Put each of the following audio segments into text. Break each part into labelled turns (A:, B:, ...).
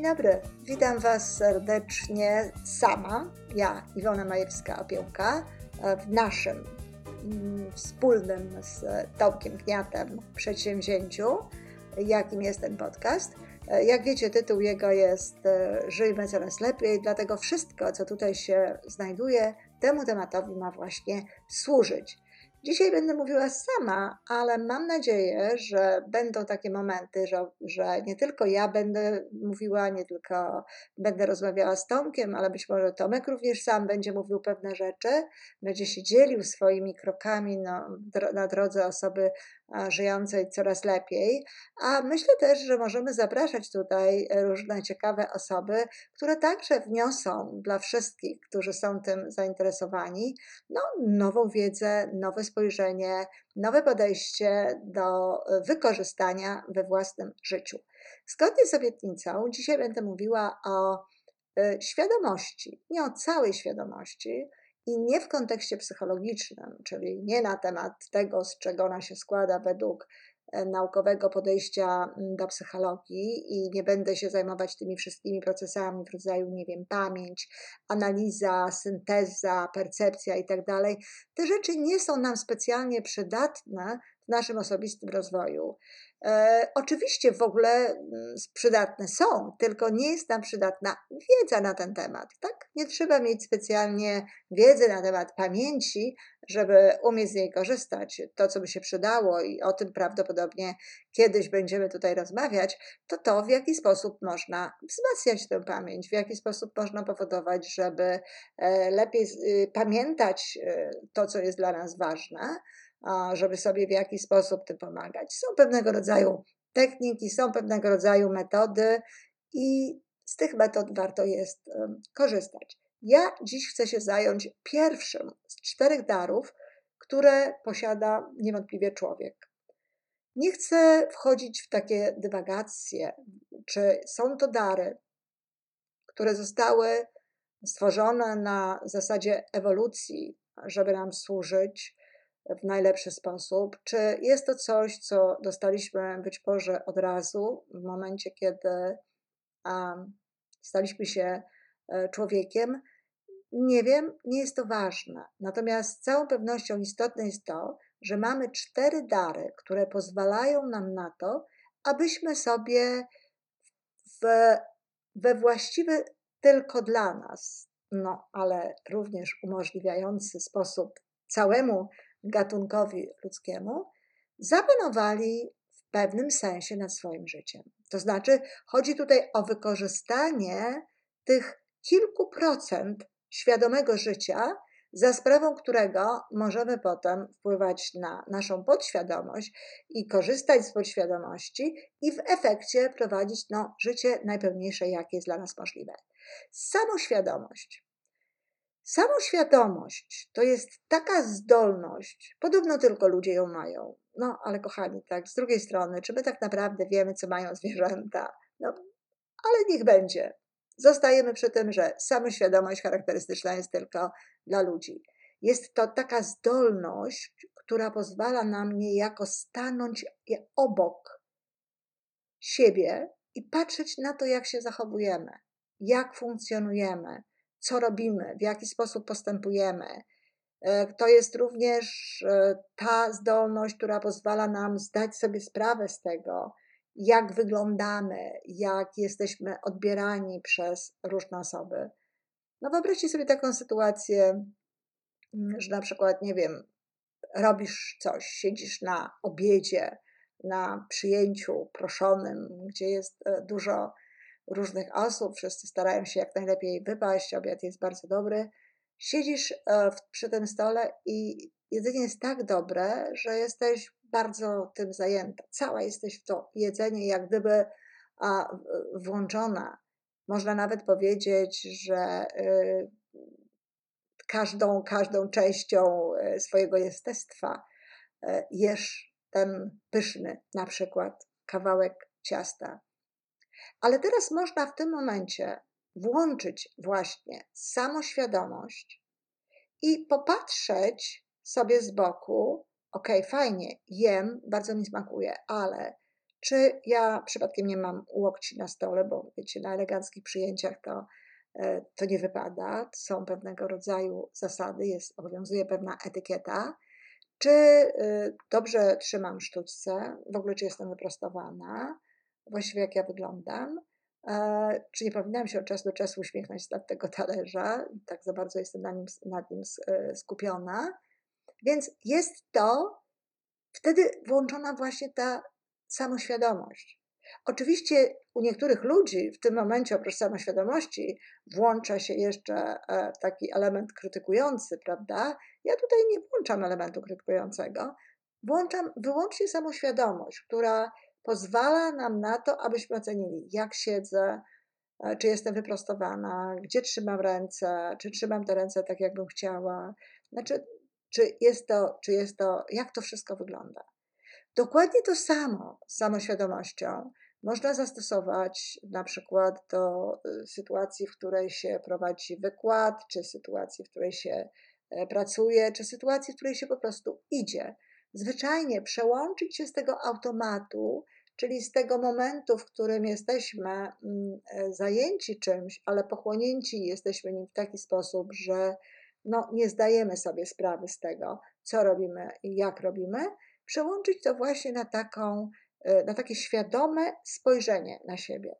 A: Dzień dobry, witam Was serdecznie sama, ja Iwona Majewska-Opiełka, w naszym mm, wspólnym z Tomkiem Gniatem przedsięwzięciu, jakim jest ten podcast. Jak wiecie, tytuł jego jest Żyjmy coraz lepiej, dlatego wszystko, co tutaj się znajduje, temu tematowi ma właśnie służyć. Dzisiaj będę mówiła sama, ale mam nadzieję, że będą takie momenty, że, że nie tylko ja będę mówiła, nie tylko będę rozmawiała z Tomkiem, ale być może Tomek również sam będzie mówił pewne rzeczy, będzie się dzielił swoimi krokami no, na drodze osoby żyjącej coraz lepiej. A myślę też, że możemy zapraszać tutaj różne ciekawe osoby, które także wniosą dla wszystkich, którzy są tym zainteresowani, no, nową wiedzę, nowe spojrzenie, nowe podejście do wykorzystania we własnym życiu. Zgodnie z obietnicą, dzisiaj będę mówiła o y, świadomości, nie o całej świadomości, i nie w kontekście psychologicznym, czyli nie na temat tego, z czego ona się składa według e, naukowego podejścia mm, do psychologii i nie będę się zajmować tymi wszystkimi procesami w rodzaju, nie wiem, pamięć, analiza, synteza, percepcja i tak. Te rzeczy nie są nam specjalnie przydatne naszym osobistym rozwoju. E, oczywiście w ogóle mm, przydatne są, tylko nie jest nam przydatna wiedza na ten temat. Tak? Nie trzeba mieć specjalnie wiedzy na temat pamięci, żeby umieć z niej korzystać. To, co by się przydało, i o tym prawdopodobnie kiedyś będziemy tutaj rozmawiać, to to, w jaki sposób można wzmacniać tę pamięć, w jaki sposób można powodować, żeby e, lepiej y, pamiętać e, to, co jest dla nas ważne żeby sobie w jakiś sposób tym pomagać. Są pewnego rodzaju techniki, są pewnego rodzaju metody i z tych metod warto jest korzystać. Ja dziś chcę się zająć pierwszym z czterech darów, które posiada niewątpliwie człowiek. Nie chcę wchodzić w takie dywagacje, czy są to dary, które zostały stworzone na zasadzie ewolucji, żeby nam służyć, w najlepszy sposób? Czy jest to coś, co dostaliśmy być może od razu, w momencie, kiedy staliśmy się e, człowiekiem? Nie wiem, nie jest to ważne. Natomiast z całą pewnością istotne jest to, że mamy cztery dary, które pozwalają nam na to, abyśmy sobie w, we właściwy tylko dla nas, no ale również umożliwiający sposób całemu gatunkowi ludzkiemu, zapanowali w pewnym sensie nad swoim życiem. To znaczy, chodzi tutaj o wykorzystanie tych kilku procent świadomego życia, za sprawą którego możemy potem wpływać na naszą podświadomość i korzystać z podświadomości i w efekcie prowadzić no, życie najpełniejsze, jakie jest dla nas możliwe. Samoświadomość Samoświadomość to jest taka zdolność, podobno tylko ludzie ją mają. No, ale kochani, tak, z drugiej strony, czy my tak naprawdę wiemy, co mają zwierzęta? No, ale niech będzie. Zostajemy przy tym, że samoświadomość charakterystyczna jest tylko dla ludzi. Jest to taka zdolność, która pozwala nam niejako stanąć obok siebie i patrzeć na to, jak się zachowujemy, jak funkcjonujemy, co robimy, w jaki sposób postępujemy. E, to jest również e, ta zdolność, która pozwala nam zdać sobie sprawę z tego, jak wyglądamy, jak jesteśmy odbierani przez różne osoby. No wyobraźcie sobie taką sytuację, mm, że na przykład, nie wiem, robisz coś, siedzisz na obiedzie, na przyjęciu proszonym, gdzie jest e, dużo różnych osób, wszyscy starają się jak najlepiej wypaść, obiad jest bardzo dobry. Siedzisz e, przy tym stole i jedzenie jest tak dobre, że jesteś bardzo tym zajęta. Cała jesteś w to jedzenie, jak gdyby włączona. Można nawet powiedzieć, że y, każdą, każdą częścią e, swojego jestestwa e, jesz ten pyszny, na przykład kawałek ciasta. Ale teraz można w tym momencie włączyć właśnie samoświadomość i popatrzeć sobie z boku, ok, fajnie, jem, bardzo mi smakuje, ale czy ja przypadkiem nie mam łokci na stole, bo wiecie, na eleganckich przyjęciach to, e, to nie wypada. Są pewnego rodzaju zasady, jest, obowiązuje pewna etykieta. Czy y, dobrze trzymam sztućce, w ogóle czy jestem wyprostowana, właściwie jak ja wyglądam, e, czy nie powinnam się od czasu do czasu uśmiechnąć z tego talerza, tak za bardzo jestem na nim, nad nim e, skupiona. Więc jest to wtedy włączona właśnie ta samoświadomość. Oczywiście u niektórych ludzi w tym momencie oprócz samoświadomości włącza się jeszcze e, taki element krytykujący, prawda? Ja tutaj nie włączam elementu krytykującego, włączam wyłącznie samoświadomość, która pozwala nam na to, abyśmy ocenili, jak siedzę, e, czy jestem wyprostowana, gdzie trzymam ręce, czy trzymam te ręce tak, jakbym chciała. Znaczy, czy jest to, czy jest to, jak to wszystko wygląda. Dokładnie to samo z samoświadomością można zastosować na przykład do y, sytuacji, w której się prowadzi wykład, czy sytuacji, w której się e, pracuje, czy sytuacji, w której się po prostu idzie. Zwyczajnie przełączyć się z tego automatu, czyli z tego momentu, w którym jesteśmy mm, e, zajęci czymś, ale pochłonięci jesteśmy nim w taki sposób, że no, nie zdajemy sobie sprawy z tego, co robimy i jak robimy, przełączyć to właśnie na, taką, e, na takie świadome spojrzenie na siebie.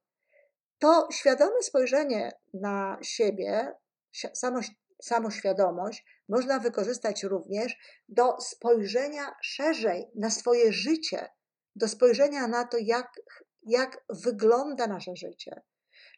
A: To świadome spojrzenie na siebie, samo, samoświadomość, można wykorzystać również do spojrzenia szerzej na swoje życie, do spojrzenia na to, jak, jak wygląda nasze życie.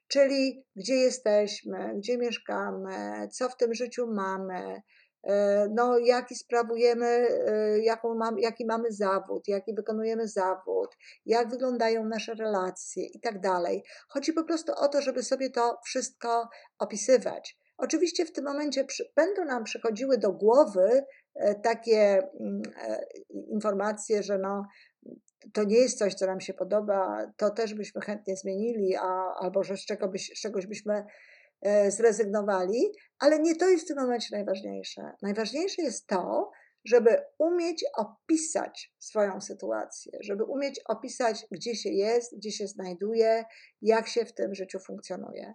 A: Czyli gdzie jesteśmy, gdzie mieszkamy, co w tym życiu mamy, E, no, jaki sprawujemy, e, jaką mam, jaki mamy zawód, jaki wykonujemy zawód, jak wyglądają nasze relacje i tak dalej. Chodzi po prostu o to, żeby sobie to wszystko opisywać. Oczywiście w tym momencie będą nam przychodziły do głowy e, takie mm, informacje, że no, to nie jest coś, co nam się podoba, to też byśmy chętnie zmienili, a, albo że z, czego byś, z czegoś byśmy E, zrezygnowali, ale nie to jest w tym momencie najważniejsze. Najważniejsze jest to, żeby umieć opisać swoją sytuację, żeby umieć opisać, gdzie się jest, gdzie się znajduje, jak się w tym życiu funkcjonuje.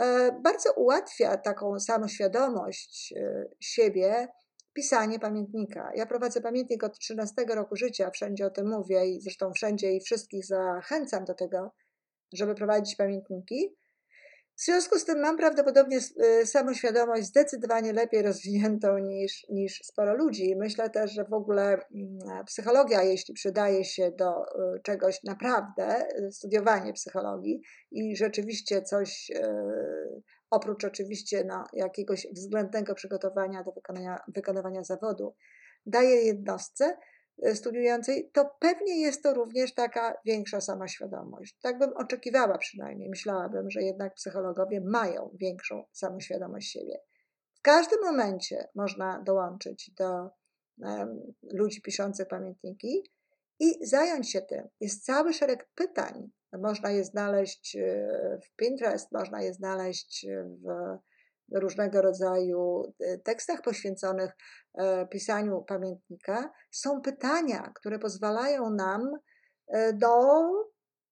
A: E, bardzo ułatwia taką samoświadomość e, siebie pisanie pamiętnika. Ja prowadzę pamiętnik od 13 roku życia, wszędzie o tym mówię i zresztą wszędzie i wszystkich zachęcam do tego, żeby prowadzić pamiętniki. W związku z tym mam prawdopodobnie y, samoświadomość zdecydowanie lepiej rozwiniętą niż, niż sporo ludzi. Myślę też, że w ogóle mm, psychologia, jeśli przydaje się do y, czegoś naprawdę, y, studiowanie psychologii i rzeczywiście coś oprócz oczywiście no, jakiegoś względnego przygotowania do wykonania, wykonywania zawodu, daje jednostce, studiującej, to pewnie jest to również taka większa samoświadomość. Tak bym oczekiwała przynajmniej. Myślałabym, że jednak psychologowie mają większą samoświadomość siebie. W każdym momencie można dołączyć do um, ludzi piszących pamiętniki i zająć się tym. Jest cały szereg pytań. Można je znaleźć e, w Pinterest, można je znaleźć w różnego rodzaju e, tekstach poświęconych e, pisaniu pamiętnika, są pytania, które pozwalają nam e, do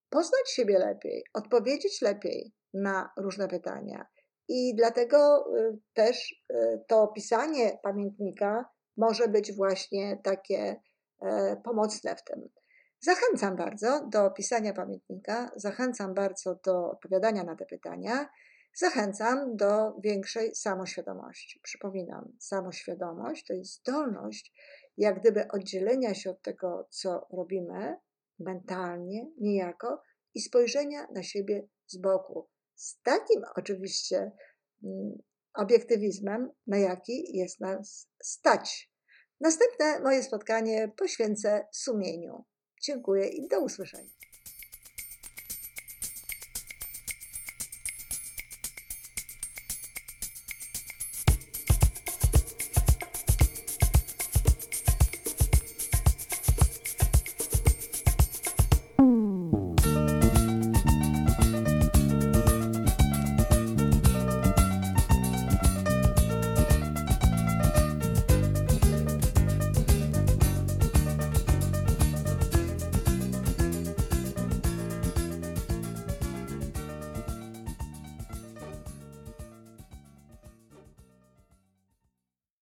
A: poznać siebie lepiej, odpowiedzieć lepiej na różne pytania. I dlatego też to pisanie pamiętnika może być właśnie takie pomocne w tym. Zachęcam bardzo do pisania pamiętnika, zachęcam bardzo do odpowiadania na te pytania. Zachęcam do większej samoświadomości. Przypominam, samoświadomość to jest zdolność, jak gdyby oddzielenia się od tego, co robimy mentalnie, niejako i spojrzenia na siebie z boku. Z takim oczywiście mm, obiektywizmem, na jaki jest nas stać. Następne moje spotkanie poświęcę sumieniu. Dziękuję i do usłyszenia.